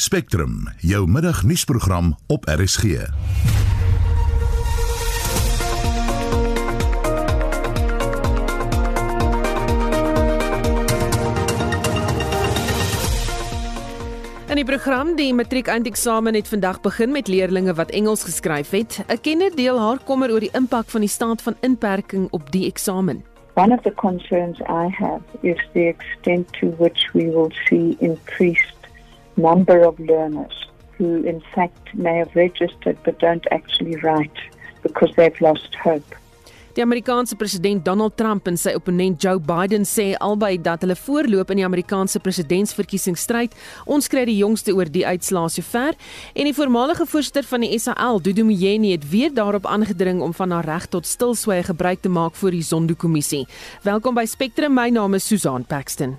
Spectrum, jou middagnuusprogram op RSG. In die program die matriek eindeksamen het vandag begin met leerders wat Engels geskryf het. 'n Kenner deel haar kommer oor die impak van die staat van inperking op die eksamen. One of the concerns I have is the extent to which we will see increased number of learners who in fact may have registered but don't actually write because they've lost hope. Die Amerikaanse president Donald Trump en sy opponent Joe Biden sê albei dat hulle voorloop in die Amerikaanse presidentsverkiesingsstryd. Ons kry die jongste oor die uitslae sover en die voormalige voorsitter van die SAL, Dudu Myeni, het weer daarop aangedring om van haar reg tot stilswye gebruik te maak vir die Zondo-kommissie. Welkom by Spectrum. My naam is Susan Paxton.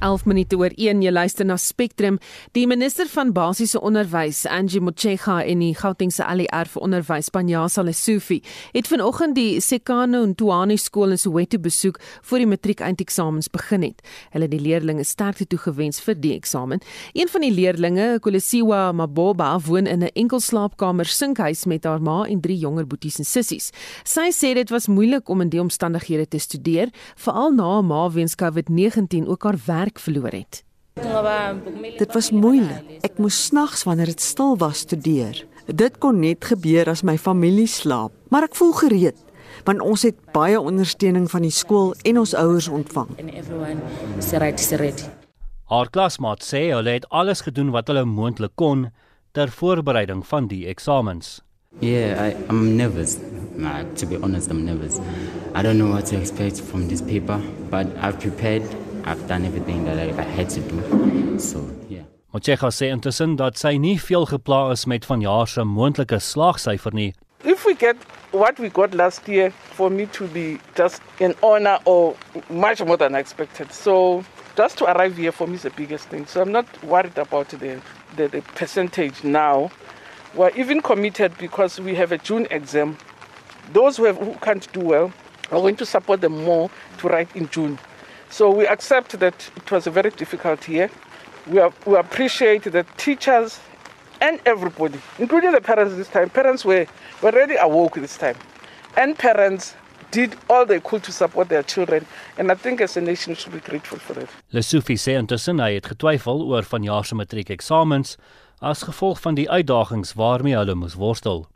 11 minute oor 1 jy luister na Spectrum. Die minister van basiese onderwys Angie Motshega en die Gautengse ALR vir onderwys Panyasa Lesufi het vanoggend die Sekano Ntwani skool in Soweto besoek voor die matriek eindeksamens begin het. Hulle die leerders sterkte toegewens vir die eksamen. Een van die leerders Kolesiwa Maboba woon in 'n enkel slaapkamer sinkhuis met haar ma en drie jonger boeties en sissies. Sy sê dit was moeilik om in die omstandighede te studeer veral na 'n ma weens COVID-19 ook haar werk werk verloor het. Dit was moeilik. Ek moes snags wanneer dit stil was studeer. Dit kon net gebeur as my familie slaap, maar ek voel gereed want ons het baie ondersteuning van die skool en ons ouers ontvang. Haar klasmaat sê hulle het alles gedoen wat hulle moontlik kon ter voorbereiding van die eksamens. Yeah, I, I'm nervous. Nah, to be honest, I'm nervous. I don't know what to expect from this paper, but I've prepared I've done everything that I, I had to do. So, yeah. Mochega sê intussen dat sy nie veel gepla is met vanjaar se moontlike slaagsyfer nie. If we get what we got last year for me to be just an honor or much more than expected. So just to arrive here for me is the biggest thing. So I'm not worried about the the, the percentage now. We're even committed because we have a June exam. Those who, have, who can't do well are going to support them more to write in June. So we accept that it was a very difficult year. We, are, we appreciate the teachers and everybody, including the parents this time. Parents were, were really awoke this time. And parents did all they could to support their children and I think as a nation should be grateful for that. Lesufi sê intussen hy het getwyfel oor vanjaar se matriekeksamens as gevolg van die uitdagings waarmee hulle moes worstel.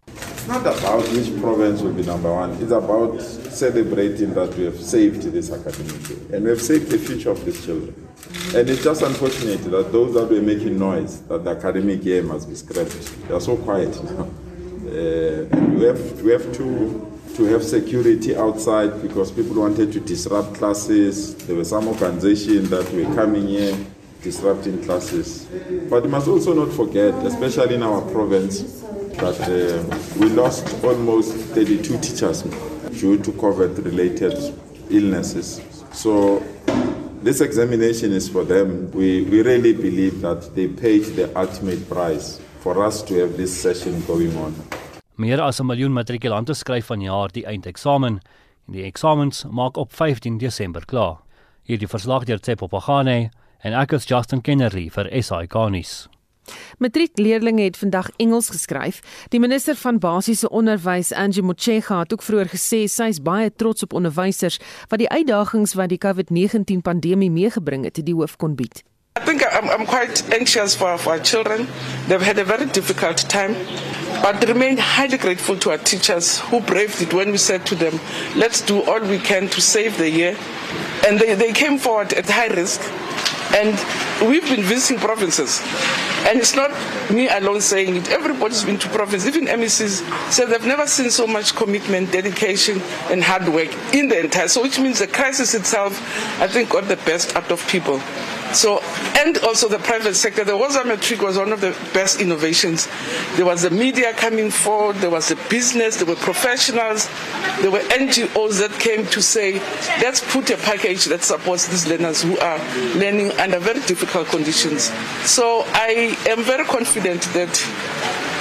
It's not about which province will be number one. It's about celebrating that we have saved this academic year and we have saved the future of these children. And it's just unfortunate that those that were making noise that the academic year must be scrapped, they are so quiet now. Uh, and we have, we have to, to have security outside because people wanted to disrupt classes. There were some organizations that were coming here disrupting classes. But we must also not forget, especially in our province, that uh, we lost almost 32 teachers due to COVID related illnesses. So, this examination is for them. We, we really believe that they paid the ultimate price for us to have this session going on. Meer as 'n miljoen matrikulante skryf vanjaar die eindeksamen en die eksamens maak op 15 Desember klaar. Hierdie verslag deur Tsepo Pagane en ek is Justin Kennerly vir SI Garnis. Matriekleerdlinge het vandag Engels geskryf. Die minister van basiese onderwys, Angie Motshega, het ook vroeër gesê sy is baie trots op onderwysers wat die uitdagings wat die COVID-19 pandemie meegebring het, die hoof kon bied. I think I'm, I'm quite anxious for, for our children. They've had a very difficult time, but remain highly grateful to our teachers who braved it when we said to them, let's do all we can to save the year. And they, they came forward at high risk And we've been visiting provinces. And it's not me alone saying it. Everybody's been to provinces. Even MECs said they've never seen so much commitment, dedication, and hard work in the entire. So, which means the crisis itself, I think, got the best out of people. So, and also the private sector, the Waza Metric was one of the best innovations. There was the media coming forward, there was the business, there were professionals, there were NGOs that came to say, let's put a package that supports these learners who are learning under very difficult conditions. So I am very confident that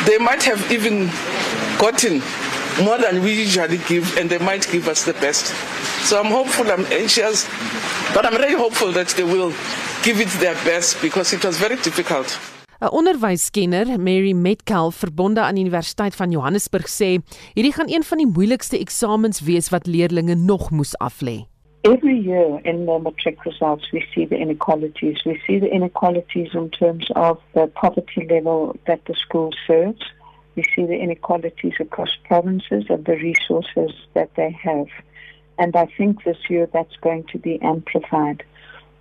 they might have even gotten more than we usually give, and they might give us the best. So I'm hopeful, I'm anxious, but I'm very hopeful that they will give it their best because it was very difficult. 'n Onderwyskenner, Mary Metcalf, verbonde aan die Universiteit van Johannesburg, sê hierdie gaan een van die moeilikste eksamens wees wat leerders nog moes aflê. Every year in the matric results, we see the inequalities. We see the inequalities in terms of the poverty level that the school serves. We see the inequalities across provinces of the resources that they have. And I think this year that's going to be amplified.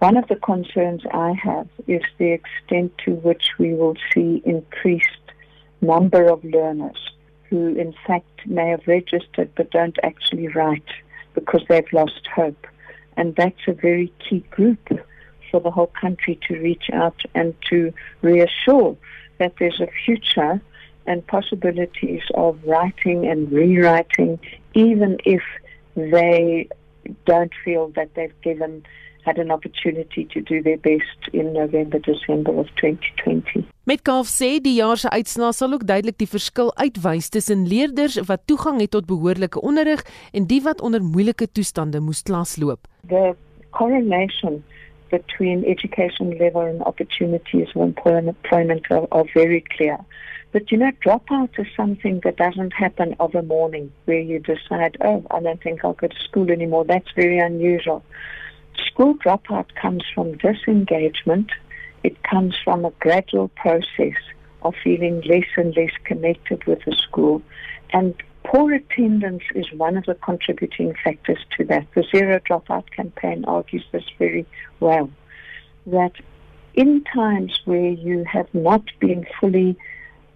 One of the concerns I have is the extent to which we will see increased number of learners who in fact may have registered but don't actually write because they've lost hope. And that's a very key group for the whole country to reach out and to reassure that there's a future and possibilities of writing and rewriting, even if they don't feel that they've given had an opportunity to do their best in November, December of 2020. Metcalf sê die jaar se uitslae sal ook duidelik die verskil uitwys tussen leerders wat toegang het tot behoorlike onderrig en die wat onder moeilike toestande moes klasloop. The correlation between education level and opportunities of employment are, are very clear. But you know, dropout is something that doesn't happen of a morning where you decide, oh, I don't think I'll go to school anymore. That's very unusual. School dropout comes from disengagement. It comes from a gradual process of feeling less and less connected with the school. And poor attendance is one of the contributing factors to that. The Zero Dropout campaign argues this very well. That in times where you have not been fully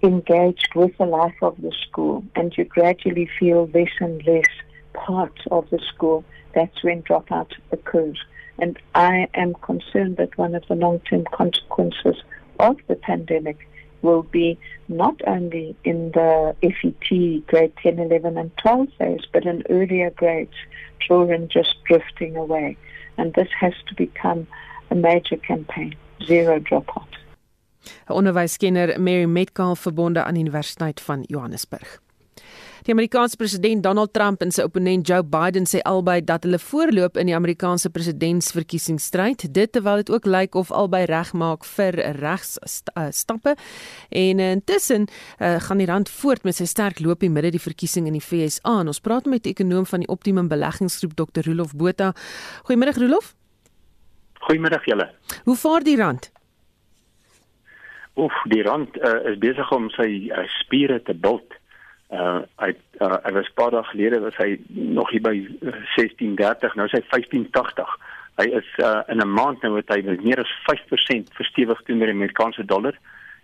engaged with the life of the school and you gradually feel less and less part of the school, that's when dropout occurs. And I am concerned that one of the long term consequences of the pandemic will be not only in the FET grade 10, 11, and 12 phase, but in earlier grades, children just drifting away. And this has to become a major campaign zero dropout. Onderwyskenner Mary Metcalf verbonde aan Universiteit van Johannesburg. Die Amerikaanse president Donald Trump en sy opponent Joe Biden sê albei dat hulle voorloop in die Amerikaanse presidentsverkiesingsstryd, dit terwyl dit ook lyk of albei regmaak vir regsstappe. En intussen uh, gaan die rand voort met sy sterk loop in midde die verkiesing in die FSA. Ons praat met die ekonom van die Optimum Beleggingsgroep Dr. Rolof Botha. Goeiemôre Rolof. Goeiemôre julle. Hoe vaar die rand? Oef, die rand uh, is besig om sy uh, spiere te bult uh hy uh, hy was paar dae gelede was hy nog hier by 1630 uh, nou is hy 1580 hy is uh, in 'n maand nou het hy meer as 5% verstewig teenoor die Amerikaanse dollar.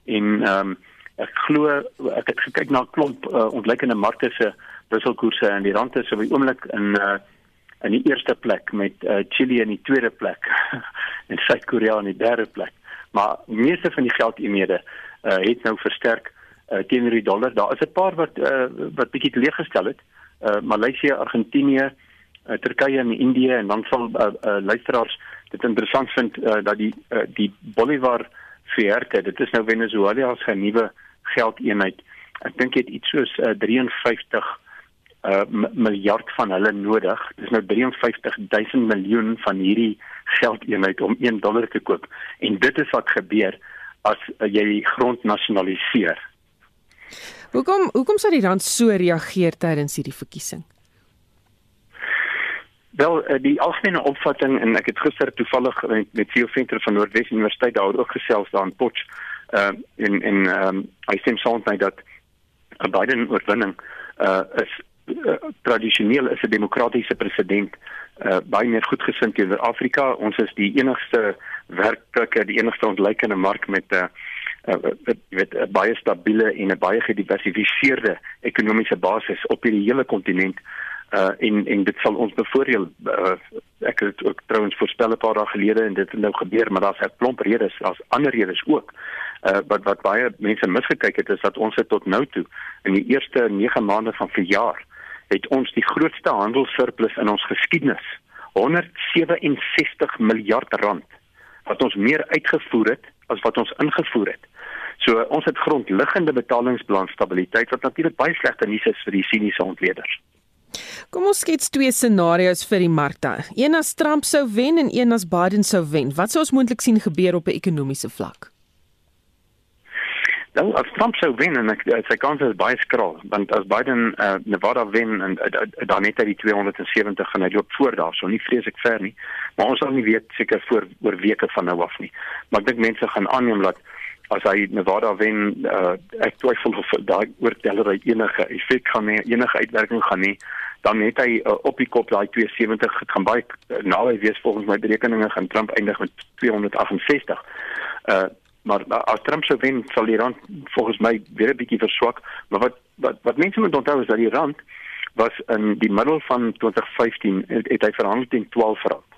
En ehm um, ek glo ek het gekyk na 'n klomp uh, ontleikende markte se wisselkoerse en die rand is op die oomblik in uh in die eerste plek met uh, Chili in die tweede plek en Suid-Korea in die derde plek. Maar meeste van die geldeenhede uh, het nou versterk uh, teenoor die dollar. Daar is 'n paar wat uh, wat bietjie teleeggestel het. Uh, Maleisië, Argentinië, uh, Turkye en Indië en dan sal uh, uh, luisteraars dit interessant vind uh, dat die uh, die Bolivar verke, dit is nou Venezuela se nuwe geldeenheid. Ek dink dit iets soos uh, 53 uh miljard van hulle nodig. Dis nou 53 000 miljoen van hierdie geldeenheid om 1 dollar te koop. En dit is wat gebeur as uh, jy die grond nasionaliseer. Hoekom hoekom sou die rand so reageer tydens hierdie verkiesing? Wel, eh, die algemene opvatting en ek het gister toevallig met, met Theo Venter van Noordwes Universiteit daar ook gesels daar in Potch uh in in ehm um, hy sê soms net dat 'n Biden oorwinning uh is uh, tradisioneel is 'n demokratiese president uh baie meer goedgesind teenoor Afrika. Ons is die enigste werklike die enigste ontleikende mark met 'n uh, uh, weet 'n baie stabiele en 'n baie gediversifiseerde ekonomiese basis op hierdie hele kontinent. Uh en en dit sal ons bevoordeel. Uh, ek het ook trouens voorspel 'n paar dae gelede en dit het nou gebeur maar daar's 'n klomp redes as ander redes ook. Uh wat wat baie mense misgekyk het is dat ons het tot nou toe in die eerste 9 maande van verjaar het ons die grootste handelssurplus in ons geskiedenis 167 miljard rand wat ons meer uitgevoer het as wat ons ingevoer het. So ons het grondliggende betalingsbalansstabiliteit wat natuurlik baie slegte nuus is vir die siniese ontleeders. Kom ons skets twee scenario's vir die markte. Een as Trump sou wen en een as Biden sou wen. Wat sou ons moontlik sien gebeur op 'n ekonomiese vlak? Nou, as Trump sou wen en ek, sy kans is baie skraal, want as Biden uh, Nevada wen en uh, dan net hy die 270 gaan hy loop voor daar, so nie vreeslik ver nie. Maar ons sal nie weet seker voor oor weke van nou af nie. Maar ek dink mense gaan aanneem dat as hy Nevada wen, uh, ek twyfel of daai oortellery enige effek gaan hê, enige uitwerking gaan hê dan het hy uh, op die kop daai 270 gaan baie uh, naby wees volgens my berekeninge gaan Trump eindig met 268. Uh maar as Trump sou wen sal die rand volgens my weer 'n bietjie verswak. Maar wat wat wat mense moet onthou is dat die rand was in die middel van 2015 het, het hy verhandel teen 12 rand.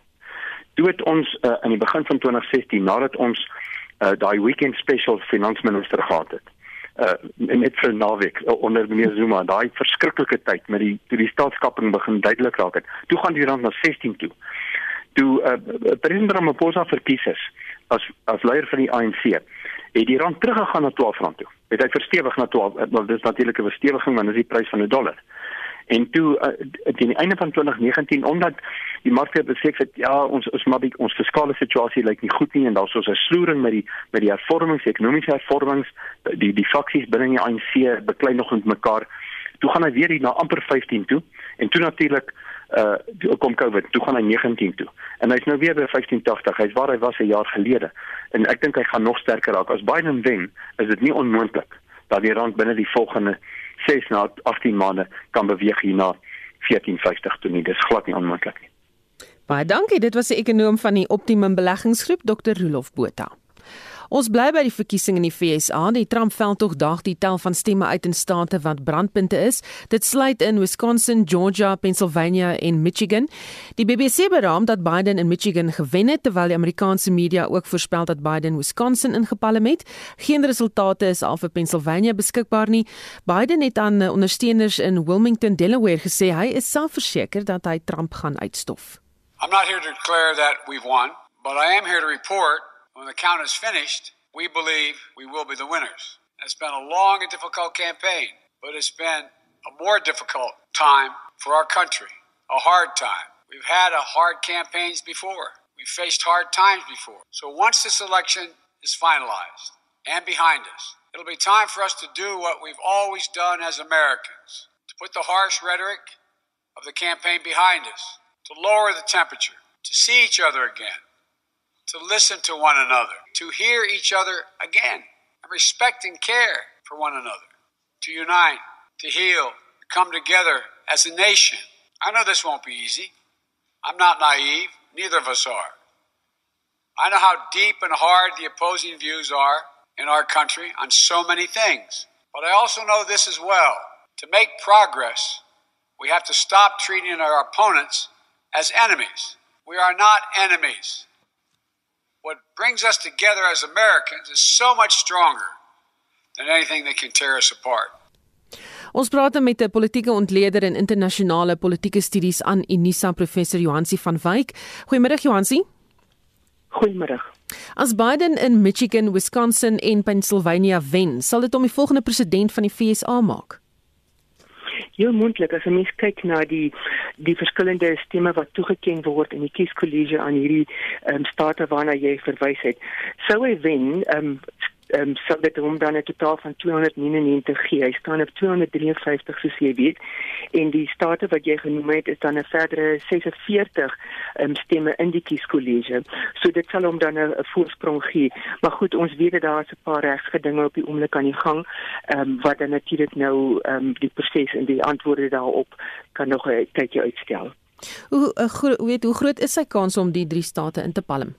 Toe het ons uh, in die begin van 2016 nadat ons uh, daai weekend special finansminister gehad het uh net vir naweek uh, onder meneer Zuma daai verskriklike tyd met die toe die staatskaping begin duidelik raak het toe gaan die rand na 16 toe. Toe uh, president Ramaphosa verkies is as as leier van die ANC het die rand teruggegaan na 12 rand toe. Het hy verstewig na 12, want eh, dit is natuurlik 'n verstewiging want dit is die prys van 'n dollar. En toe uh, teen die einde van 2019 omdat die markte besef het ja, ons ons maar die, ons fiskale situasie lyk nie goed nie en daar's so 'n sloering met die met die hervormings, ekonomiese hervormings, die die faksies binne die ANC beklei nog met mekaar. Toe gaan hy weer hier na amper 15 toe en toe natuurlik uh kom COVID, toe gaan hy 19 toe. En hy's nou weer by 1580. Hy's waar hy was 'n jaar gelede. En ek dink hy gaan nog sterker raak. As Biden wen, is dit nie onmoontlik dat die rand binne die volgende 6 na 18 maande kan beweeg hier na 1450 toe nie. Dis glad nie onmoontlik nie. Baie dankie. Dit was 'n ekonom van die Optimum Beleggingsgroep, Dr. Rolof Botha. Ons bly by die verkiesing in die FSA. Die Trump-veldtog daag die tel van stemme uit in state wat brandpunte is. Dit sluit in Wisconsin, Georgia, Pennsylvania en Michigan. Die BBC beraam dat Biden in Michigan gewen het terwyl die Amerikaanse media ook voorspel dat Biden Wisconsin ingepalem het. Geen resultate is al vir Pennsylvania beskikbaar nie. Biden het aan ondersteuners in Wilmington, Delaware gesê hy is selfverseker dat hy Trump gaan uitstof. I'm not here to declare that we've won, but I am here to report When the count is finished, we believe we will be the winners. It's been a long and difficult campaign, but it's been a more difficult time for our country, a hard time. We've had a hard campaigns before. We've faced hard times before. So once this election is finalized and behind us, it'll be time for us to do what we've always done as Americans to put the harsh rhetoric of the campaign behind us, to lower the temperature, to see each other again, to listen to one another, to hear each other again, and respect and care for one another, to unite, to heal, to come together as a nation. I know this won't be easy. I'm not naive, neither of us are. I know how deep and hard the opposing views are in our country on so many things. But I also know this as well. To make progress, we have to stop treating our opponents as enemies. We are not enemies what brings us together as Americans is so much stronger than anything that can tear us apart. Ons praat met 'n politieke ontleder en internasionale politieke studies aan Unisa professor Johansi van Wyk. Goeiemôre Johansi. Goeiemôre. As Biden in Michigan, Wisconsin en Pennsylvania wen, sal dit hom die volgende president van die VSA maak heel moontlik as 'n mens kyk na die die verskillende stemme wat toegeken word in die kieskollege aan hierdie ehm um, state waarna jy verwys het. Sou hy wen, ehm um, ehm um, sal dit hom dan 'n totaal van 299 gee. Hy staan op 253 soos jy weet. En die state wat jy genoem het is dan 'n verdere 46 ehm um, stemme in die kieskollege. So dit sal hom dan 'n voorsprong gee. Maar goed, ons weet dat daar 'n paar regsgedinge op die oomblik aan die gang ehm um, wat dan natuurlik nou ehm um, die proses en die antwoorde daarop kan nog 'n tydjie uitstel. Hoe hoe weet hoe groot is sy kans om die drie state in te palm?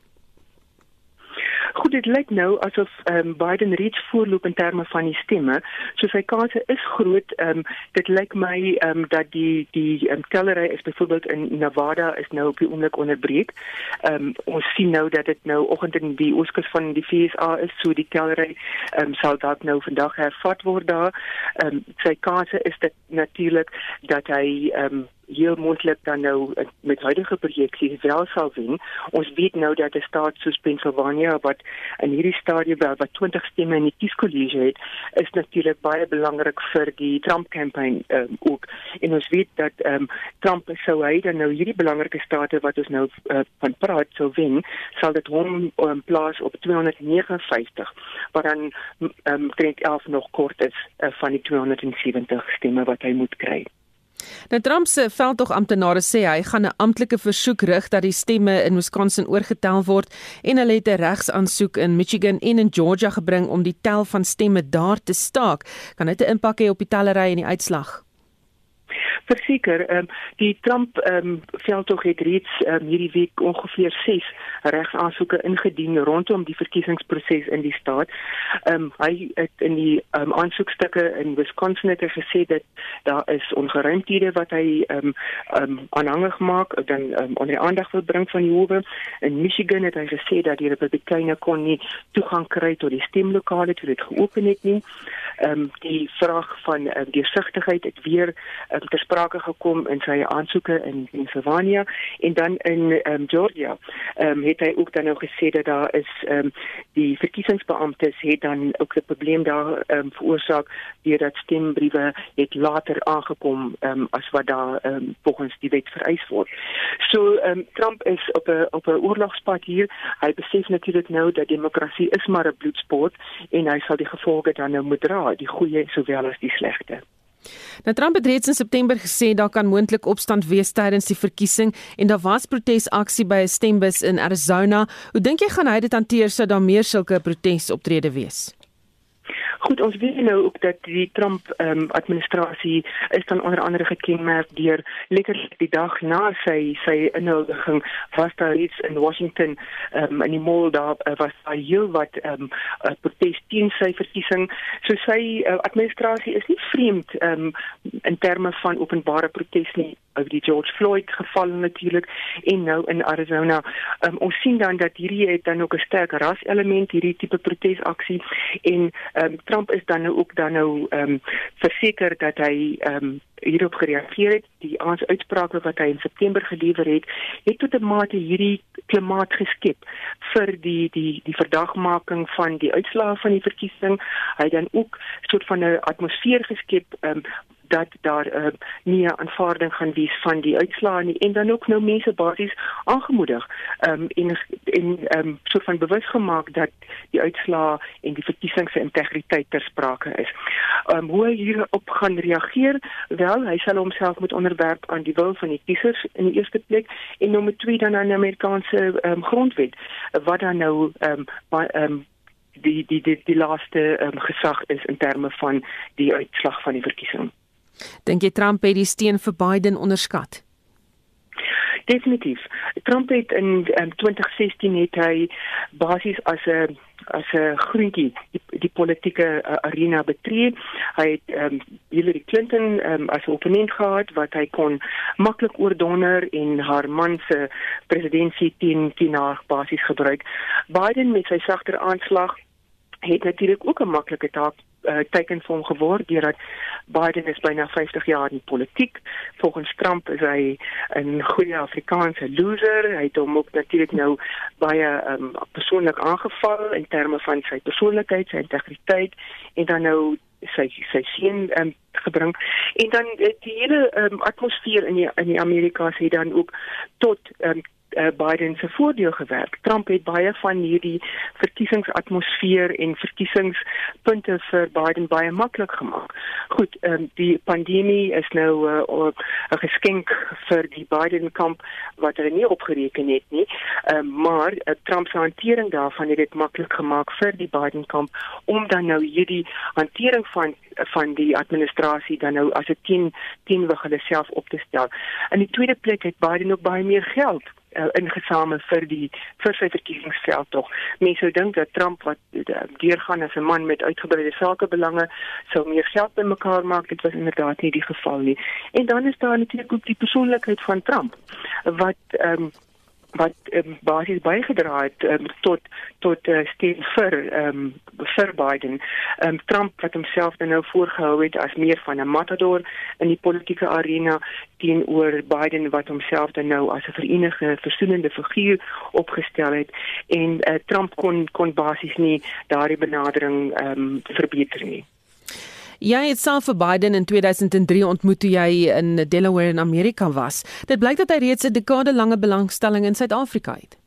Goed, dit lyk nou asof ehm um, Biden reeds voorloop in terme van die stemme. So sy kanse is groot. Ehm um, dit lyk my ehm um, dat die die um, tellery is byvoorbeeld in Nevada is nou op die oomblik onderbreek. Ehm um, ons sien nou dat dit nou oggend in die ooskus van die FSA is, so die tellery ehm um, sal dalk nou vandag hervat word daar. Ehm um, sy kanse is dit natuurlik dat hy ehm um, heel moontlik dan nou met huidige projeksies wel sal wen. Ons weet nou dat 'n staat soos Pennsylvania wat in hierdie stadium wel wat 20 stemme in die kieskollege het, is natuurlik baie belangrik vir die Trump kampanje um, ook. En ons weet dat um, Trump sou hy dan nou hierdie belangrike state wat ons nou uh, van praat sou wen, sal dit hom um, plaas op 259 wat dan um, 11 nog kort is uh, van die 270 stemme wat hy moet kry. Nou Trump se veldtog amptenare sê hy gaan 'n amptelike versoek rig dat die stemme in Wisconsin oorgetel word en hulle het 'n regsaansoek in Michigan en in Georgia gebring om die tel van stemme daar te staak. Kan dit 'n impak hê op die tellery en die uitslag? Verseker ehm um, die Trump ehm um, veldtog het reeds um, hierdie week ongeveer 6 regsaansoeke ingedien rondom die verkiesingsproses in die staat. Ehm um, hy het in die ehm um, aansoekstukke in Wisconsin het gesê dat daar is ongeruimthede wat hy ehm um, ehm um, aanhangig maak dan ehm um, onder aandag wil bring van die howe. In Michigan het hy gesê dat die Republikeine kon nie toegang kry tot die stemlokale toe dit geopen het nie. Ehm um, die vraag van uh, deursigtigheid het weer um, ter sprake gekom in sy aansoeke in Pennsylvania en dan in um, Georgia. Ehm um, het hy ook dan nou gesê dat daar is ehm um, die verkiesingsbeamptes het dan ook 'n probleem daar ehm um, veroorsaak deurdat stembriewe het later aangekom ehm um, as wat daar ehm um, volgens die wet vereis word. So ehm um, Trump is op 'n op 'n oorlogspad hier. Hy besef natuurlik nou dat demokrasie is maar 'n bloedsport en hy sal die gevolge dan nou moet dra, die goeie sowel as die slegte. Nou Trump het reeds in September gesê daar kan moontlik opstand wees tydens die verkiesing en daar was protesaksie by 'n stembus in Arizona. Hoe dink jy gaan hy dit hanteer sou daar meer sulke protesoptrede wees? Goed, ons weet nou ook dat die Trump ehm um, administrasie is dan onder andere gekenmerk deur letterlik die dag na sy sy inhuldiging was daar iets in Washington ehm um, in die mall daar uh, was daar heel wat ehm um, uh, protest teen sy verkiesing. So sy uh, administrasie is nie vreemd ehm um, in terme van openbare protes nie oor die George Floyd geval natuurlik en nou in Arizona. Um, ons sien dan dat hierdie het dan ook 'n sterk ras element hierdie tipe protesaksie en um, Trump is dan nou ook dan nou ehm um, verseker dat hy ehm um, hierop gereageer het. Die uitsprake wat hy in September gelewer het, het tot 'n mate hierdie klimaat geskep vir die die die verdagmaking van die uitslae van die verkiesing. Hy het dan ook 'n soort van 'n atmosfeer geskep ehm um, dat daar uh, nie aanvaarding gaan wees van die uitslae nie en dan ook nou mense basies aangemoedig um, en en um, so van bewus gemaak dat die uitslae en die verkiesing se integriteit ter sprake is. Um, hoe hy hierop gaan reageer? Wel, hy sal homself moet onderwerp aan die wil van die kiesers in die eerste plek en nommer 2 dan aan die Amerikaanse um, grondwet wat dan nou um, by, um, die die die die laaste um, gesag is in terme van die uitslag van die verkiesing. Dink jy Trump het die steun vir Biden onderskat? Definitief. Trump het in um, 2016 het hy basies as 'n as 'n groentjie die, die politieke uh, arena betree. Hy het um, Hillary Clinton um, as opponent gehad wat hy kon maklik oordonner en haar man se presidentskap teen teen haar basies gebruik. Biden met sy sagter aanslag het natuurlik ook 'n maklike taak uh, teken vir hom geword deurdat Biden is byna 50 jaar in politiek. Volgens Trump is hy 'n goeie Afrikaanse loser. Hy het hom ook natuurlik nou baie um, persoonlik aangeval in terme van sy persoonlikheid, sy integriteit en dan nou sy sy seun um, gebring en dan die hele um, atmosfeer in die in die Amerika sê dan ook tot um, uh, Biden se voordeel gewerk. Trump het baie van hierdie verkiesingsatmosfeer en verkiesingspunte vir Biden baie maklik gemaak. Goed, um, die pandemie is nou eh, 'n uh, geskenk vir die Biden kamp wat hulle nie opgereken het nie. Um, maar uh, Trump se hantering daarvan het dit maklik gemaak vir die Biden kamp om dan nou hierdie hantering van van die administrasie dan nou as 'n teen teenwig hulle self op te stel. In die tweede plek het Biden ook baie meer geld uh, ingesamel vir die vir sy verkiesingsveld tog. Mense sou dink dat Trump wat uh, deurgaan as 'n man met uitgebreide sakebelange sou meer geld bymekaar maak. Dit was inderdaad nie die geval nie. En dan is daar natuurlik ook die persoonlikheid van Trump wat ehm um, wat um, basies bygedra het um, tot tot uh, steun vir um, vir Biden. Um, Trump wat homself nou voorgehou het as meer van 'n matador in die politieke arena teenoor Biden wat homself nou as 'n verenigende versoenende figuur opgestel het en uh, Trump kon kon basies nie daardie benadering um, verbeter nie. Jy het self vir Biden in 2003 ontmoet toe jy in Delaware in Amerika was. Dit blyk dat hy reeds 'n dekade lange belangstelling in Suid-Afrika het.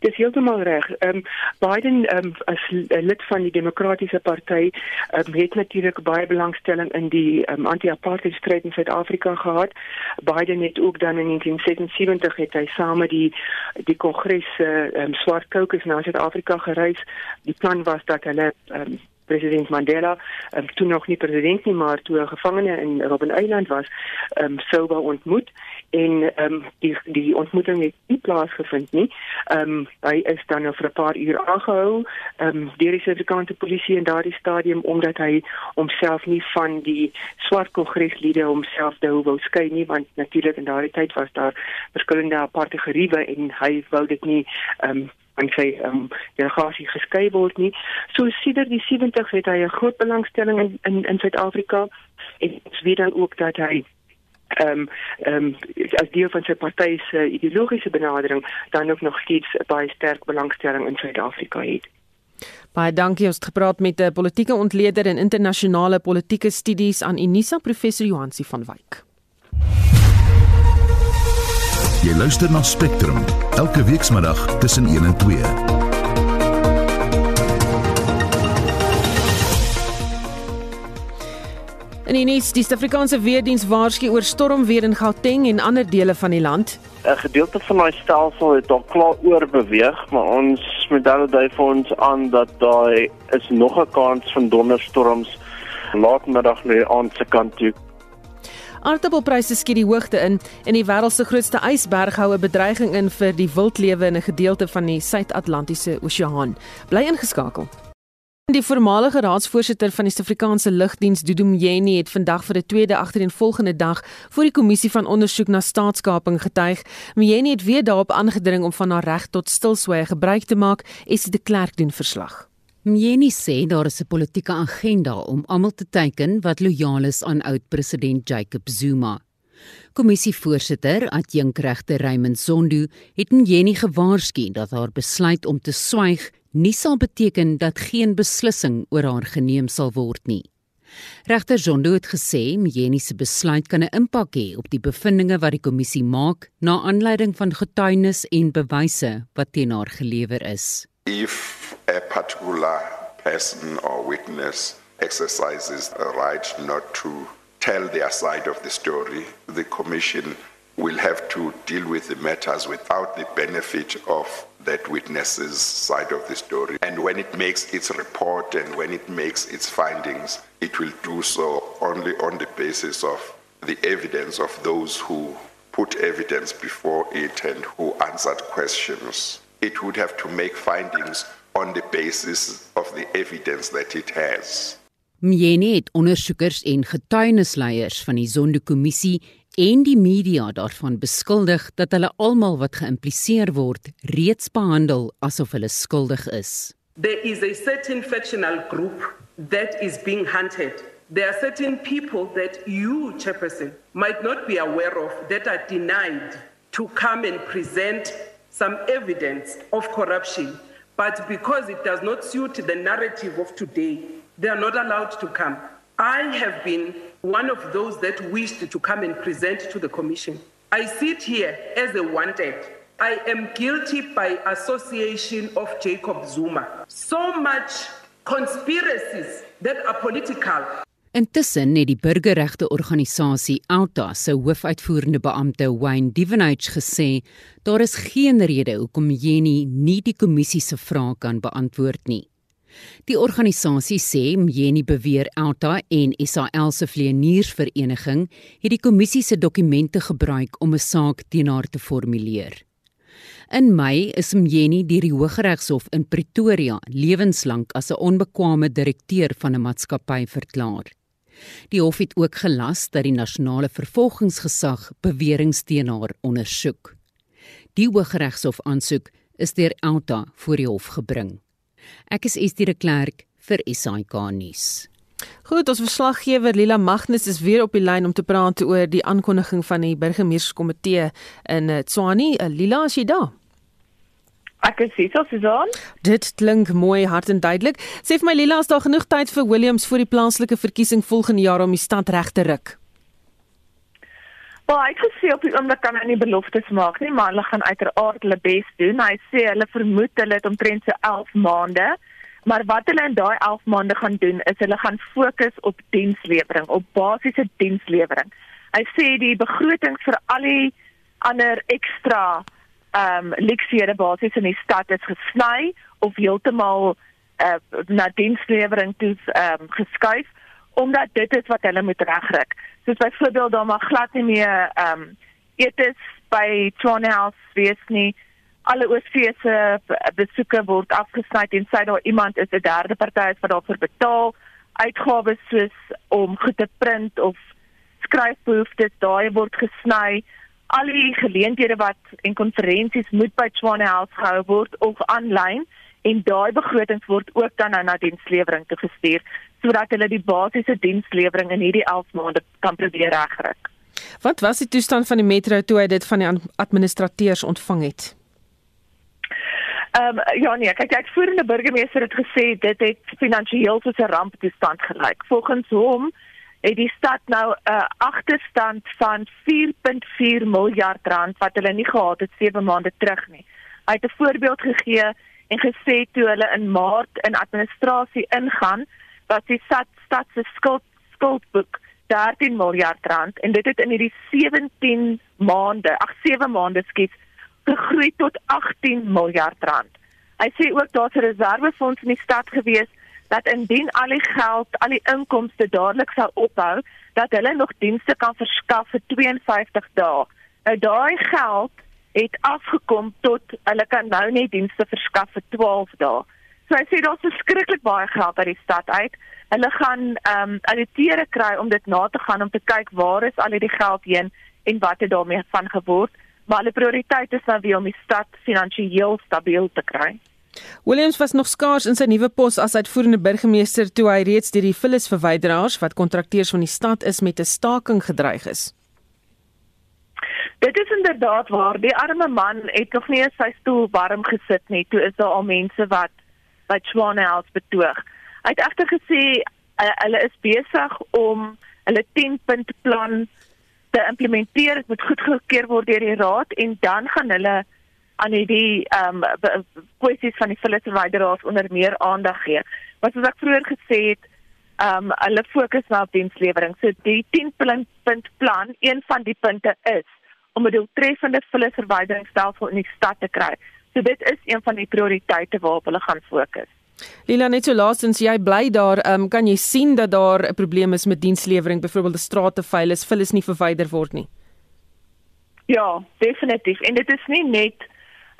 Dis heeltemal reg. Ehm um, Biden ehm um, as lid van die Demokratiese Party ehm um, het natuurlik baie belangstelling in die um, anti-apartheid stryd in Suid-Afrika gehad. Biden het ook dan in 1977 het hy saam met die die Kongres se uh, ehm um, swart caucus na Suid-Afrika gereis. Die plan was dat hulle ehm um, president Mandela, um, toe nog nie president nie, maar toe 'n gevangene in Robben Island was, um, sou wou ontmoet en um, die die ontmoeting het nie plaasgevind nie. Um, hy is dan nou vir 'n paar uur aangehou um, deur die Suid-Afrikaanse polisie in daardie stadium omdat hy homself nie van die swart kongreslede homself nou wou skei nie, want natuurlik in daardie tyd was daar verskillende aparte geriewe en hy wou dit nie um, en sy um, delegasie geskei word nie. So sedert die 70s het hy 'n groot belangstelling in in, in Suid-Afrika en ons weet dan ook dat hy ehm um, ehm um, as deel van sy party se ideologiese benadering dan ook nog steeds baie sterk belangstelling in Suid-Afrika het. Baie dankie ons het gepraat met 'n politieke ontleder en internasionale politieke studies aan Unisa professor Johansi van Wyk. Jy luister na Spectrum elke weekmiddag tussen 1 en 2. En in die Suid-Afrikaanse weerdiens waarsku oor stormweer in Gauteng en ander dele van die land. 'n Gedeelte van daai stelsel het al klaar oorbeweeg, maar ons modelle dui vir ons aan dat daar is nog 'n kans van donderstorms laatmiddag na die aand se kant toe. Aardappelpryse skiet die hoogte in en die wêreld se grootste ysberg hou 'n bedreiging in vir die wildlewe in 'n gedeelte van die Suid-Atlantiese Oseaan. Bly ingeskakel. Die voormalige raadsvoorsitter van die Suid-Afrikaanse Lugdiens, Dudu Mjeni, het vandag vir 'n tweede agtereenvolgende dag voor die kommissie van ondersoek na staatskaping getuig. Mjeni het weer daarop aangedring om van haar reg tot stilswyg gebruik te maak, is die klerk doen verslag. Mjeni sê daar is 'n politieke agenda om almal te teiken wat lojaal is aan oud-president Jacob Zuma. Kommissievoorsitter, adjunkregter Raymond Zondo, het Mjeni gewaarsku dat haar besluit om te swyg nie sal beteken dat geen beslissing oor haar geneem sal word nie. Regter Zondo het gesê Mjeni se besluit kan 'n impak hê op die bevindinge wat die kommissie maak na aanleiding van getuienis en bewyse wat teen haar gelewer is. If a particular person or witness exercises a right not to tell their side of the story, the Commission will have to deal with the matters without the benefit of that witness's side of the story. And when it makes its report and when it makes its findings, it will do so only on the basis of the evidence of those who put evidence before it and who answered questions. It would have to make findings on the basis of the evidence that it has. Mjeni het ondersoekers en getuienisleiers van die Zondo-kommissie en die media daarvan beskuldig dat hulle almal wat geïmpliseer word reeds behandel asof hulle skuldig is. There is a certain factional group that is being hunted. There are certain people that you, Chairperson, might not be aware of that are denied to come and present some evidence of corruption but because it does not suit the narrative of today, they are not allowed to come. I have been one of those that wished to come and present to the Commission. I sit here as a wanted. I am guilty by association of Jacob Zuma. So much conspiracies that are political. Intussen het die burgerregte organisasie Alta se hoofuitvoerende beampte Wayne Divenage gesê daar is geen rede hoekom Jenny nie die kommissie se vrae kan beantwoord nie. Die organisasie sê Jenny beweer Alta en SAL se vleiniersvereniging het die kommissie se dokumente gebruik om 'n saak teen haar te formuleer. In Mei is Mjeni deur die Hooggeregshof in Pretoria lewenslank as 'n onbekwame direkteur van 'n maatskappy verklaar. Die hof het ook gelas dat die nasionale vervolgingsgesag beweringe teen haar ondersoek. Die Hooggeregshof aansoek is deur Alta voor die hof gebring. Ek is Estie de Klerk vir SAK nuus. Goed, ons verslaggewer Lila Magnus is weer op die lyn om te praat oor die aankondiging van die burgemeesterskomitee in eh, Tswane. Eh, Lila, as jy daar? Ek is hier, Susan. Dit klink mooi, hard en duidelik. Sê vir my Lila, is daar genoeg tyd vir Williams vir die plaaslike verkiesing volgende jaar om die stad reg te ruk? Wel, ek gesê op die oomblik kan hy nie beloftes maak nie, maar hulle gaan uiteraard hulle bes doen. Hy sê hulle vermoed hulle het omtrent so 11 maande. Maar wat hulle in daai 11 maande gaan doen is hulle gaan fokus op dienslewering, op basiese dienslewering. Hy sê die begrotings vir al die ander ekstra ehm um, leksiere basies in die stad is gesny of heeltemal uh, na dienslewering toe ehm um, geskuif omdat dit is wat hulle moet regryk. Soos byvoorbeeld daar mag glad nie meer ehm um, etes by Tronne House wees nie. Alle oorsese besoeke word afgesny en sê daar iemand is 'n derde party wat daarvoor betaal. Uitgawes soos om goed te print of skryfbehoeftes daai word gesny. Al die geleenthede wat en konferensies moet by Tronne House gehou word of aanlyn en daai begrotings word ook dan nou na dienslewering te gestuur sodat hulle die basiese dienslewering in hierdie 11 maande kan probeer regkry. Wat was die toestand van die metro toe hy dit van die administrateurs ontvang het? Ehm um, ja nee, kyk die uitvoerende burgemeester het gesê dit het finansiëel soos 'n ramptoestand gelyk. Volgens hom het die stad nou 'n uh, agterstand van 4.4 miljard rand wat hulle nie gehad het 7 maande terug nie. Hy het 'n voorbeeld gegee en gesê toe hulle in Maart in administrasie ingaan, wat die stad stad se skuld skuldboek 13 miljard rand en dit het in hierdie 17 maande, ag 7 maande skiet gegroei tot 18 miljard rand. Hy sê ook daar's 'n reservefonds in die stad gewees dat indien al die geld, al die inkomste dadelik sou ophou, dat hulle nog dienste kan verskaf vir 52 dae. Nou daai geld het afgekom tot hulle kan nou net dienste verskaf vir 12 dae. So hy sê daar's verskriklik baie geld uit die stad uit. Hulle gaan ehm um, alliteere kry om dit na te gaan om te kyk waar is al hierdie geld heen en wat het daarmee van geword. Maar hulle prioriteit is nou weer om die stad finansiëel stabiel te kry. Williams was nog skaars in sy nuwe pos as uitvoerende burgemeester toe hy reeds deur die vullis verwyderaars wat kontrakteurs van die stad is met 'n staking gedreig is. Dit is inderdaad waar die arme man het nog nie sy stoel warm gesit nie. Toe is daar al mense wat by Swane House betoog. Hy het egter gesê uh, hulle is besig om hulle 10-punt plan te implementeer. Dit moet goedgekeur word deur die raad en dan gaan hulle aan hierdie ehm um, kwessies van die filterwyderaars onder meer aandag gee. Wat soos ek vroeër gesê het, ehm um, hulle fokus nou op dienslewering. So die 10-punt plan, een van die punte is om 'n doeltreffende filterwyderingsstelsel in die stad te kry. So dit is een van die prioriteite waarop hulle gaan fokus. Lila net so laasens jy bly daar, um, kan jy sien dat daar 'n probleem is met dienslewering, byvoorbeeld die strate vuil is, vuil is nie verwyder word nie. Ja, definitief. En dit is nie net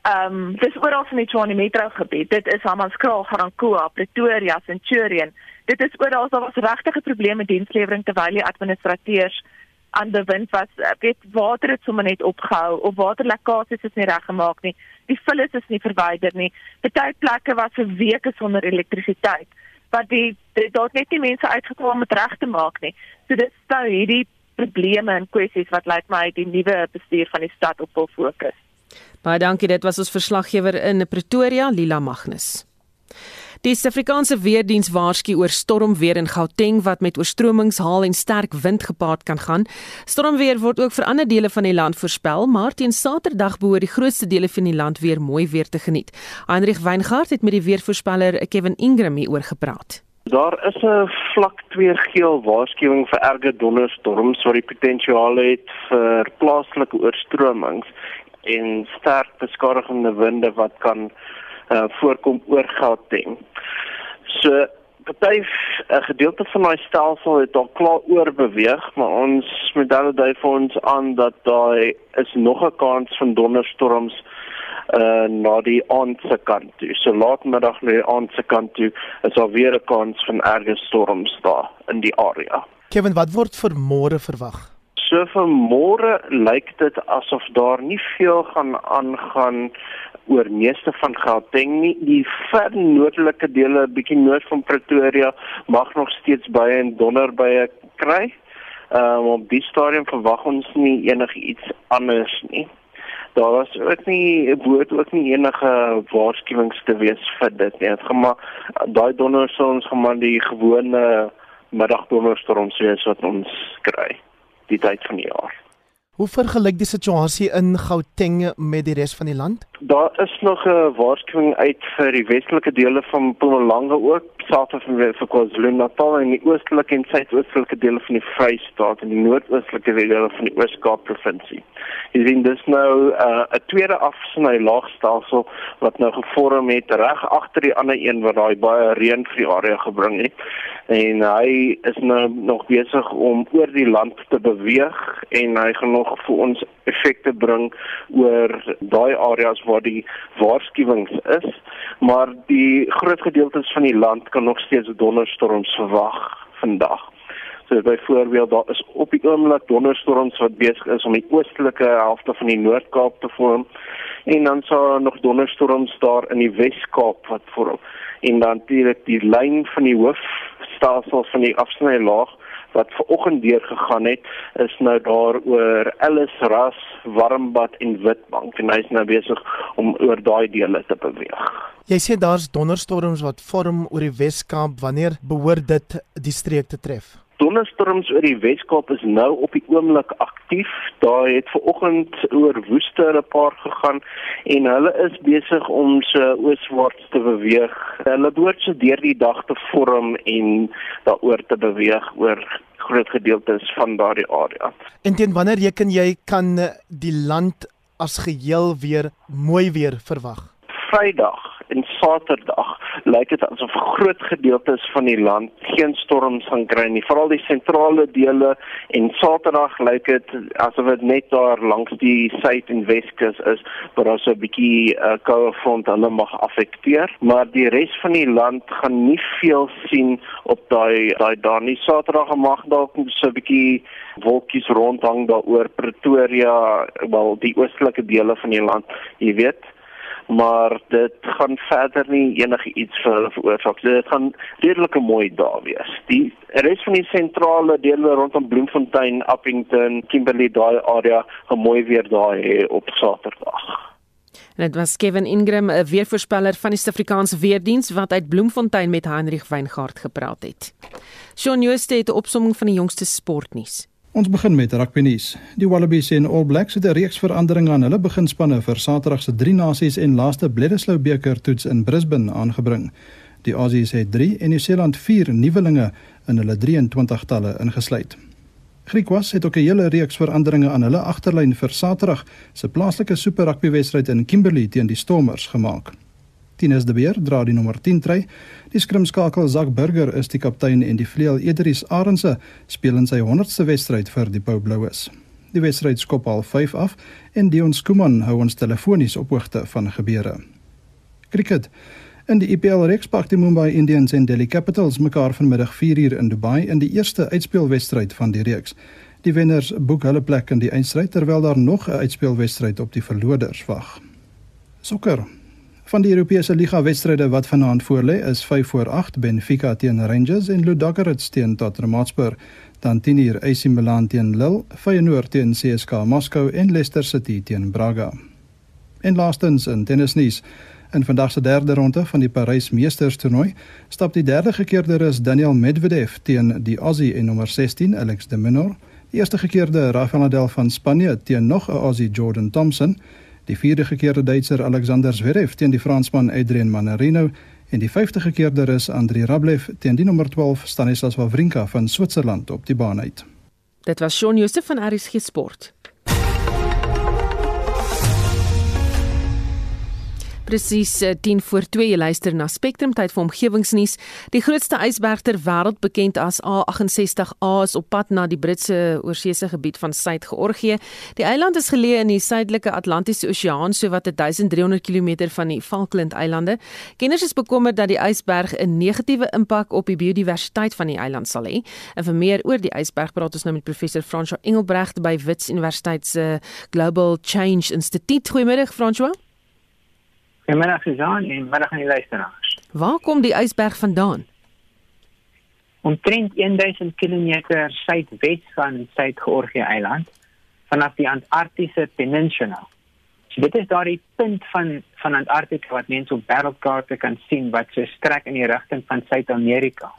ehm um, dis oral in die Tshwane metro gebied. Dit is Hammanskraal, Garankuwa, Pretoria, Centurion. Dit is oral daar was regtige probleme met dienslewering terwyl die administrateurs aan die wind was. Weet water het sommer net opgehou of waterlekkasies is nie reggemaak nie. Die vullis is nie verwyder nie. Party plekke was vir weke sonder elektrisiteit wat die daar net nie mense uitgekom om dit reg te maak nie. So dit sou hierdie probleme en kwessies wat lyk my die nuwe bestuur van die stad op wil fokus baie dankie dit was ons verslaggewer in Pretoria Lila Magnus Die Suid-Afrikaanse Weerdiens waarsku oor stormweer in Gauteng wat met oorstromings, haal en sterk wind gepaard kan gaan. Stormweer word ook vir ander dele van die land voorspel, maar teen Saterdag behoort die grootste dele van die land weer mooi weer te geniet. Heinrich Weingart het met die weervoorspeller Kevin Ingram hieroor gepraat. Daar is 'n vlak 2 geel waarskuwing vir erge donderstorms wat die potensiaal het vir plaaslike oorstromings en sterk beskadigende winde wat kan uh, voorkom oor Gauteng. So party 'n gedeelte van daai stelsel het al klaar oor beweeg, maar ons modelle dui vir ons aan dat daar is nog 'n kans van donderstorms uh na die aandse kant toe. So laatmiddag na die aandse kant toe is daar weer 'n kans van erge storms daar in die area. Kevin, wat word vir môre verwag? So vir môre lyk dit asof daar nie veel gaan aangaan oor meeste van Gauteng nie. Die ver noordelike dele, bietjie noord van Pretoria, mag nog steeds baie en donder baie kry. Ehm um, op die stadium verwag ons nie enigiets anders nie. Daar was ook nie woord ook nie enige waarskuwings te wees vir dit nie. Dit gaan maar daai donderstorms gaan maar die gewone middagdonderstorms wees wat ons kry die tyd van die jaar. Hoe vergelyk die situasie in Gauteng met die res van die land? Daar is nog 'n waarskuwing uit vir die westelike dele van Mpumalanga ook, south of vir KwaZulu-Natal en die oostelike en suidoostelike dele van die Vrystaat en die noordoostelike dele van die Oos-Kaap provinsie. Jy sien dis nou 'n uh, tweede afsny laagstelsel wat nou gevorm het reg agter die ander een wat daai baie reën vir die area gebring het en hy is nou nog besig om oor die land te beweeg en hy gaan nog vir ons effekte bring oor daai areas waar die waarskuwings is maar die groot gedeeltes van die land kan nog steeds donderstorms verwag vandag. So byvoorbeeld daar is op die oomblik donderstorms wat besig is om die oostelike helfte van die Noord-Kaap te vorm en dan sal nog donderstorms daar in die Wes-Kaap wat vorm. En dan natuurlik die lyn van die hoofstelsel van die afsnylaag wat ver oggend deur gegaan het is nou daar oor Ellis Ras, Warmbad en Witbank en hy's nou besig om oor daai dele te beweeg. Jy sê daar's donderstorms wat vorm oor die Wes-Kaap, wanneer behoort dit die streek te tref? Donderstorms oor die Weskaap is nou op die oomblik aktief. Daar het vanoggend oor Woeste 'n paar gegaan en hulle is besig om se ooswaarts te beweeg. Hulle behoort so deur die dag te vorm en daaroor te beweeg oor groot gedeeltes van daardie area. En teen wanneer reken jy kan die land as geheel weer mooi weer verwag? Vrydag en Saterdag lyk dit asof groot gedeeltes van die land geen storms gaan kry nie, veral die sentrale dele en Saterdag lyk dit asof dit net daar langs die suid en weskus is waar daar so 'n bietjie uh, koue front hulle mag affekteer, maar die res van die land gaan nie veel sien op daai daai daar nie. Saterdag mag dalk so 'n bietjie wolkies rondhang daaroor Pretoria, wel die oostelike dele van die land, jy weet maar dit gaan verder nie enige iets vir hulle veroorsaak. Dit gaan redelike mooi daar wees. Die res van die sentrale dele rondom Bloemfontein, Appington, Kimberley daai area gaan mooi weer daar hê op Saterdag. En dit was Kevin Ingram, 'n weervoorspeller van die Suid-Afrikaanse Weerdiens wat uit Bloemfontein met Heinrich Weingart gepraat het. Shaun Jooste het 'n opsomming van die jongste sportnuus. Ons begin met rugby nuus. Die Wallabies en All Blacks het 'n reeks veranderinge aan hulle beginspanne vir Saterdag se Drie Nasies en laaste Bledisloe beker toets in Brisbane aangebring. Die Aussies het 3 en Nieu-Seeland 4 nuwelinge in hulle 23-talle ingesluit. Griekwas het ook 'n hele reeks veranderinge aan hulle agterlyn vir Saterdag se plaaslike Super Rugby wedstryd in Kimberley teen die Stormers gemaak. Tinus de Beer dra die nommer 10 trui. Die skrimskakel Zak Burger is die kaptein en die vleuel Edris Arendse speel in sy 100ste wedstryd vir die Pau Blouers. Die wedstryd skop al 5 af en Dion Skuman hou ons telefonies op hoogte van gebeure. Cricket. In die IPL reeks pak die Mumbai Indians en Delhi Capitals mekaar vanmiddag 4uur in Dubai in die eerste uitspelwedstryd van die reeks. Die wenners boek hulle plek in die eindstryd terwyl daar nog 'n uitspelwedstryd op die verloders wag. Sokker. Van die Europese Liga wedstryde wat vanaand voorlê is 5 voor 8 Benfica teen Rangers en Ludogorets teen Tottenham Hotspur, dan 10 uur AC Milan teen Lille, Feyenoord teen CSKA Moskou en Leicester City teen Braga. En laastens in tennisnuus, in vandag se derde ronde van die Parys Meesters toernooi, stap die derde gekeerde rus Daniel Medvedev teen die Aussie en nommer 16 Alex de Minaur, die eerste gekeerde Rafael Nadal van Spanje teen nog 'n Aussie Jordan Thompson die vierde gekeerde Duitser Alexander Zverev teen die Fransman Adrien Manarino en die vyfde gekeerde Rus Andrei Rublev teen die nommer 12 Stanislas Wawrinka van Switserland op die baan uit. Dit was Shaun Jooste van RSG Sport. Presies 10 eh, voor 2 jy luister na Spectrum tyd vir omgewingsnuus. Die grootste ysberg ter wêreld bekend as A68A is op pad na die Britse oorseese gebied van Suid-Georgië. Die eiland is geleë in die suidelike Atlantiese Oseaan sowat 1300 km van die Falkland-eilande. Kenners is bekommerd dat die ysberg 'n negatiewe impak op die biodiversiteit van die eiland sal hê. En vir meer oor die ysberg praat ons nou met professor François Engelbrecht by Wits Universiteit se Global Change Instituut. Goeiemiddag François. Goeiemiddag Susan en middag aan die luisteraars. Waar kom die ysberg vandaan? Omtrent 1000 km suidwes van Suid-Georgië eiland vanaf die Antarktiese peninsula. So dit is daardie punt van van Antarktika wat mense op wêreldkaarte kan sien wat so strek in die rigting van Suid-Amerika.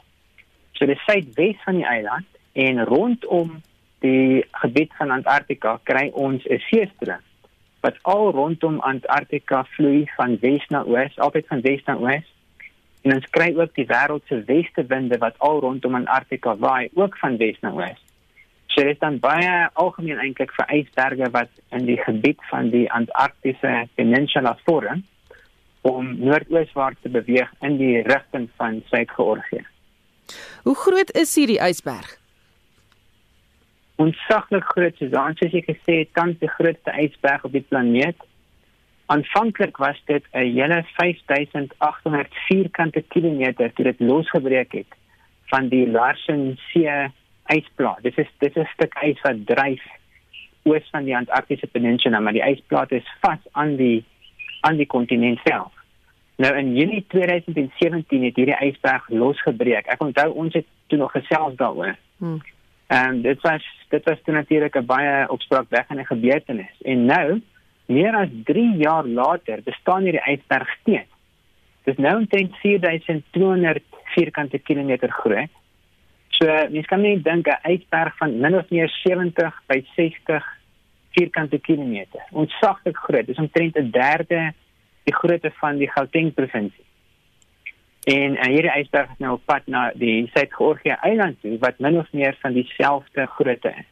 So die suidwes van die eiland en rondom die gebied van Antarktika kry ons 'n seestroom wat al rondom Antarktika vloei van wes na oos, altyd van wes na oos. En ons kry ook die wêreld se weste winde wat al rondom Antarktika waai, ook van wes na oos. So dit is dan baie algemeen eintlik vir ysberge wat in die gebied van die Antarktiese peninsula vorm om noordooswaarts te beweeg in die rigting van Suid-Georgië. Hoe groot is hierdie ysberg? Ontsaglik groot dan soos ek gesê het tans die grootste ysberg op die planeet. Aanvanklik was dit 'n hele 5800 vierkante kilometer toe dit losgebreek het van die Larsen See ysplaat. Dit is dit is 'n stuk ys wat dryf oos van die Antarktiese peninsula, maar die ysplaat is vas aan die aan die kontinent self. Nou in Junie 2017 het hierdie ysberg losgebreek. Ek onthou ons het toe nog gesels daaroor. Hmm. En dit was dit was natuurlik 'n baie opspraakwekkende gebeurtenis. En nou, meer as 3 jaar later, bestaan hierdie ysberg steeds. Dit is nou omtrent 4200 vierkante kilometer groot. So, mens kan net dink 'n ysberg van min of meer 70 by 60 vierkante kilometer. Ons saglik groot, dis omtrent 'n derde die grootte van die Gauteng provinsie. En uh, hierdie ysberg is nou op pad na die Suid-Georgië eiland toe wat min of meer van dieselfde grootte is.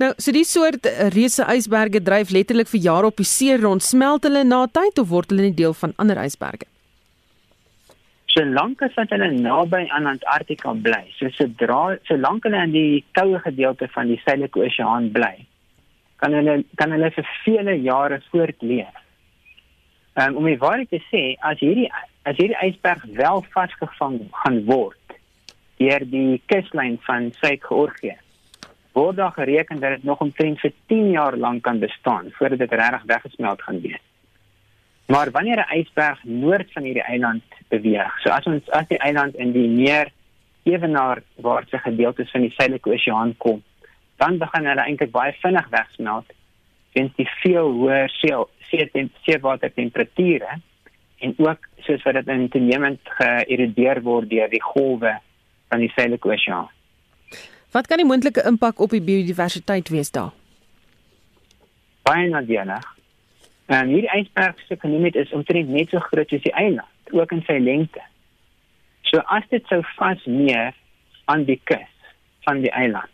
Nou, so die soort eh, reuse ysberge dryf letterlik vir jare op die see rond. Smelt hulle na tyd of word hulle nie deel van ander ysberge? Solank as wat hulle naby aan Antarktika bly, so sodra solank hulle in die koue gedeelte van die Suidelike Oseaan bly, kan hulle kan hulle vir vele jare voortleef. Um, om die waarheid te sê, as hierdie as hierdie ysberg wel vasgevang gaan word deur die kuslyn van Suid-Georgië word daar gereken dat dit nog omtrent vir 10 jaar lank kan bestaan voordat dit regtig weggesmelt gaan wees. Maar wanneer 'n ysberg noord van hierdie eiland beweeg, so as ons as die eiland in die meer ewenaar waarse gedeeltes van die Suidelike Oseaan kom, dan begin hulle eintlik baie vinnig wegsmelt weens die veel hoër see see seewater temperature en ook soos wat dit in toenemend geïrrideer word deur die golwe van die Suidelike Oseaan. Wat kan die moontlike impak op die biodiversiteit wees daar? Baie nadelig. En hierdie ysberg se genoem is omtrent net so groot soos die eiland, ook in sy lengte. So as dit sou vasmeer aan die kus van die eiland.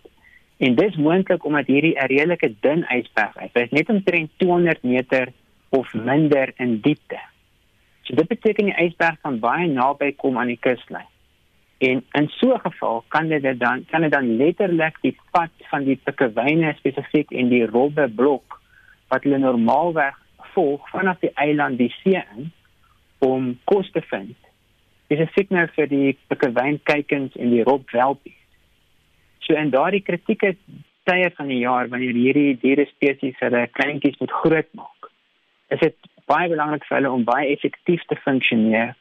En dit is moontlik omdat hierdie 'n redelike dun ysberg is. Is net omtrent 200 meter of minder in diepte. So dit beteken die ysberg kan baie naby kom aan die kuslyn. En in so 'n geval kan dit dan kan dit dan letterlik die pad van die pikkewyne spesifiek en die robbe blok wat hulle normaalweg volg vanaf die eiland die see in om kos te vind. Dis 'n signaal vir die pikkewyn kykens en die robwelpies. So en daardie kritieke tye van die jaar wanneer hierdie diere spesies hulle kleintjies moet grootmaak. Is dit baie belangrik vir hulle om baie effektief te funksioneer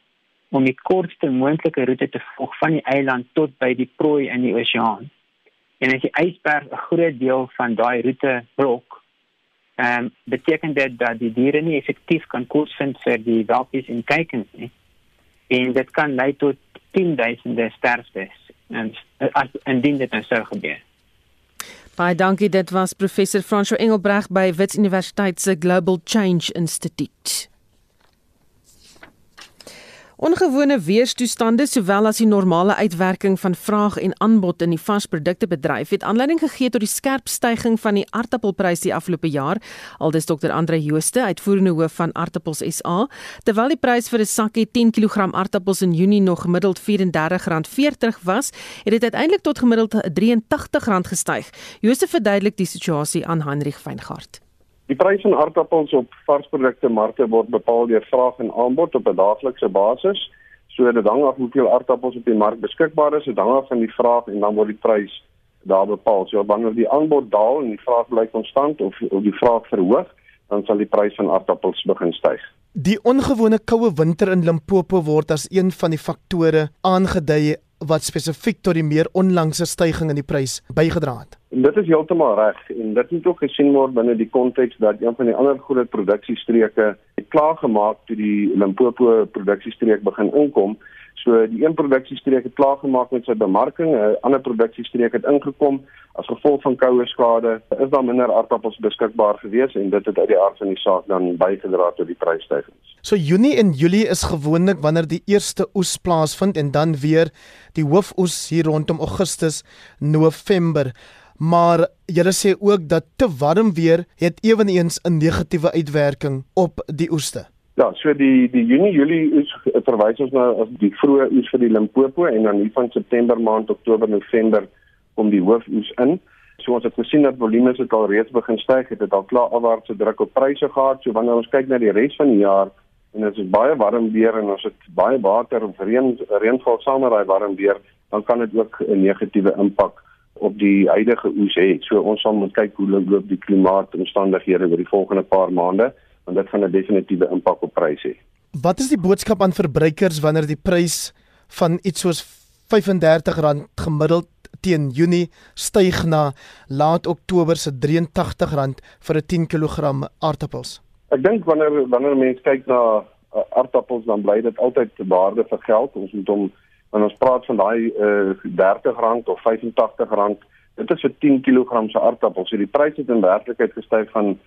om die kortste moontlike roete te volg van die eiland tot by die prooi in die oseaan. En as die ysberg 'n groot deel van daai roete blok, ehm um, beteken dit dat die diere nie effektief kan kos vind vir die welpies en kuikens nie. En dit kan lei tot 10000de sterftes en as indien dit nou sou gebeur. Baie dankie, dit was professor François Engelbreg by Wits Universiteit se Global Change Institute. Ongewone weerstoestande sowel as die normale uitwerking van vraag en aanbod in die varsproduktebedryf het aanleiding gegee tot die skerp stygings van die aardappelprys die afgelope jaar, aldus Dr. Andre Jooste, uitvoerende hoof van Aardappels SA, terwyl die prys vir 'n sakkie 10 kg aardappels in Junie nog gemiddeld R34.40 was, het dit uiteindelik tot gemiddeld R83 gestyg. Jooste verduidelik die situasie aan Heinrich Weingart. Die prys van aardappels op varsprodukte markte word bepaal deur vraag en aanbod op 'n daaglikse basis. So dit hang af hoeveel aardappels op die mark beskikbaar is, dit hang af van die vraag en dan word die prys daar bepaal. So wanneer die aanbod daal en die vraag bly konstant of of die vraag verhoog, dan sal die prys van aardappels begin styg. Die ongewone koue winter in Limpopo word as een van die faktore aangedui wat spesifiek tot die meer onlangse stygings in die prys bygedra het. En dit is heeltemal reg en dit moet ook gesien word binne die konteks dat een van die ander groot produksiestreke het klaar gemaak toe die Limpopo produksiestreek begin inkom. So die een produksiestreek het klaar gemaak met sy bemarking, 'n ander produksiestreek het ingekom as gevolg van koue skade. Is daar minder aardappels beskikbaar gewees en dit het uit die aard van die saak dan bygedra tot die prysstygings. So Junie en Julie is gewoonlik wanneer die eerste oes plaasvind en dan weer die hoofoes hier rondom Augustus, November. Maar julle sê ook dat te warm weer het ewenigs 'n negatiewe uitwerking op die oeste. Ja, so die die Junie Julie is verwys ons nou as die vroeë oes vir die Limpopo en dan hier van September maand Oktober November kom die hoofoes in. So ons het gesien dat volumes het al reeds begin styg, het dit al klaar afwaartse druk op pryse gehad. So wanneer ons kyk na die res van die jaar en dit is baie warm weer en ons het baie water of reën reënval saam met daai warm weer, dan kan dit ook 'n negatiewe impak op die huidige oes hê. So ons sal moet kyk hoe loop die klimaatomstandighede oor die volgende paar maande want dit gaan 'n definitiewe impak op pryse hê. Wat is die boodskap aan verbruikers wanneer die prys van iets soos R35 gemiddeld teen Junie styg na laat Oktober se R83 vir 'n 10 kg aardappels? Ek dink wanneer wanneer mense kyk na uh, aardappels dan bly dit altyd te waarde vir geld. Ons moet hom wanneer ons praat van daai uh, R30 of R85, dit is vir 10 kg se aardappels. So die pryse het in werklikheid gestyg van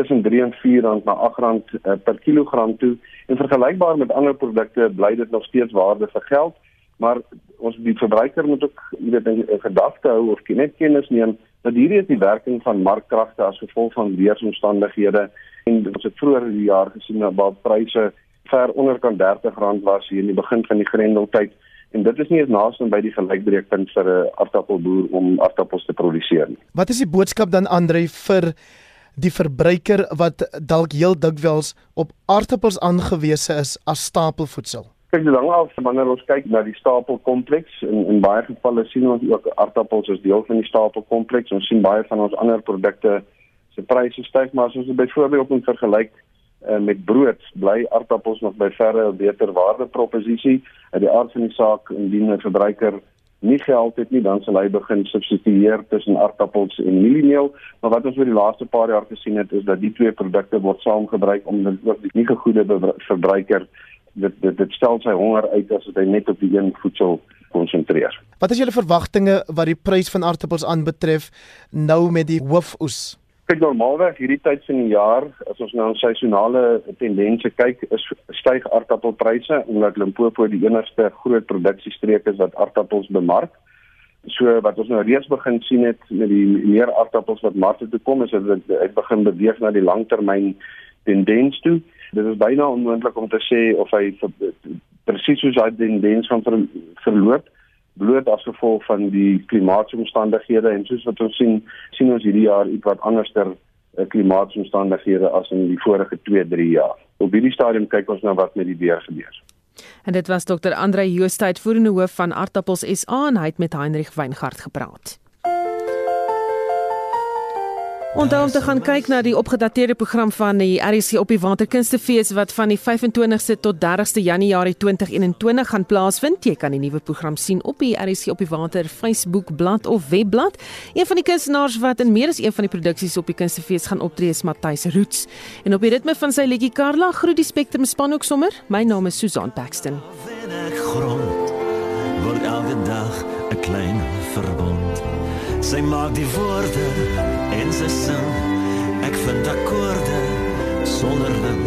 tussen 3 en 4 rand na 8 rand uh, per kilogram toe. En vergelykbaar met ander produkte bly dit nog steeds waarde vir geld. Maar ons die verbruiker moet ook jy weet 'n gedagte hou of net kennis neem dat hierdie is die werking van markkragte as gevolg van weeromstandighede en ons het vroeër die jaar gesien dat baie pryse ver onder kan 30 rand was hier in die begin van die grendeltyd en dit is nie eens naaste by die gelykbreekpunt vir 'n aardappelboer om aardappels te produseer nie. Wat is die boodskap dan Andre vir die verbruiker wat dalk heel dikwels op aardappels aangewese is as stapelvoedsel? Kyk, die lange af wanneer ons kyk na die stapelkompleks en in baie gevalle sien ons ook aardappels as deel van die stapelkompleks. Ons sien baie van ons ander produkte se pryse styg, maar as ons dit byvoorbeeld moet vergelyk uh, met brood, bly aardappels nog by verre 'n beter waardeproposisie uit die aard van die saak indien 'n verbruiker nie geld het nie, dan sal hy begin substitueer tussen aardappels en mieliemeel. Maar wat ons oor die laaste paar jaar gesien het, is dat die twee produkte word saamgebruik om dit ook die nie gegoede verbruiker dit dit dit stel sy honger uit as hy net op die een voedsel konsentreer. Wat is julle verwagtinge wat die prys van aardappels aanbetref nou met die hoofoes? Kyk normaalweg hierdie tyd van die jaar, as ons nou na seisonale tendense kyk, is styg aardappelpryse omdat Limpopo die enigste groot produksiestreek is wat aardappels bemark. So wat ons nou reeds begin sien het met die meer aardappels wat markte toe kom, is dit dit begin beweeg na die langtermyn tendens toe. Dit is byna onmoontlik om te sê of hy presies soos hy tendens van ver, verloop bloot as gevolg van die klimaatsomstandighede en soos wat ons sien sien ons hierdie jaar iets wat anderster uh, klimaatsomstandighede as in die vorige 2-3 jaar. Op hierdie stadium kyk ons nou wat met die weer gebeur. En dit was dokter Andre Jooste, uitvoerende hoof van Aardappels SA en hy het met Heinrich Weingart gepraat. Onthou om te gaan kyk na die opgedateerde program van die RC op die Waterkunstefees wat van die 25ste tot 30ste Januarie 2021 gaan plaasvind. Jy kan die nuwe program sien op die RC op die Water Facebook bladsy of webblad. Een van die kunstenaars wat in meer as een van die produksies op die Kunstefees gaan optree is Matthys Roots. En op die ritme van sy liedjie Karla groet die Spectrum span ook sommer. My naam is Susan Paxton. Word elke dag 'n klein verbond. Sy maak die woorde en sy sing. Ek vind akkoorde sonder ling.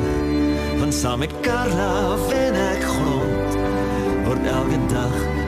Van saam met Karla wen ek grond. word elke dag.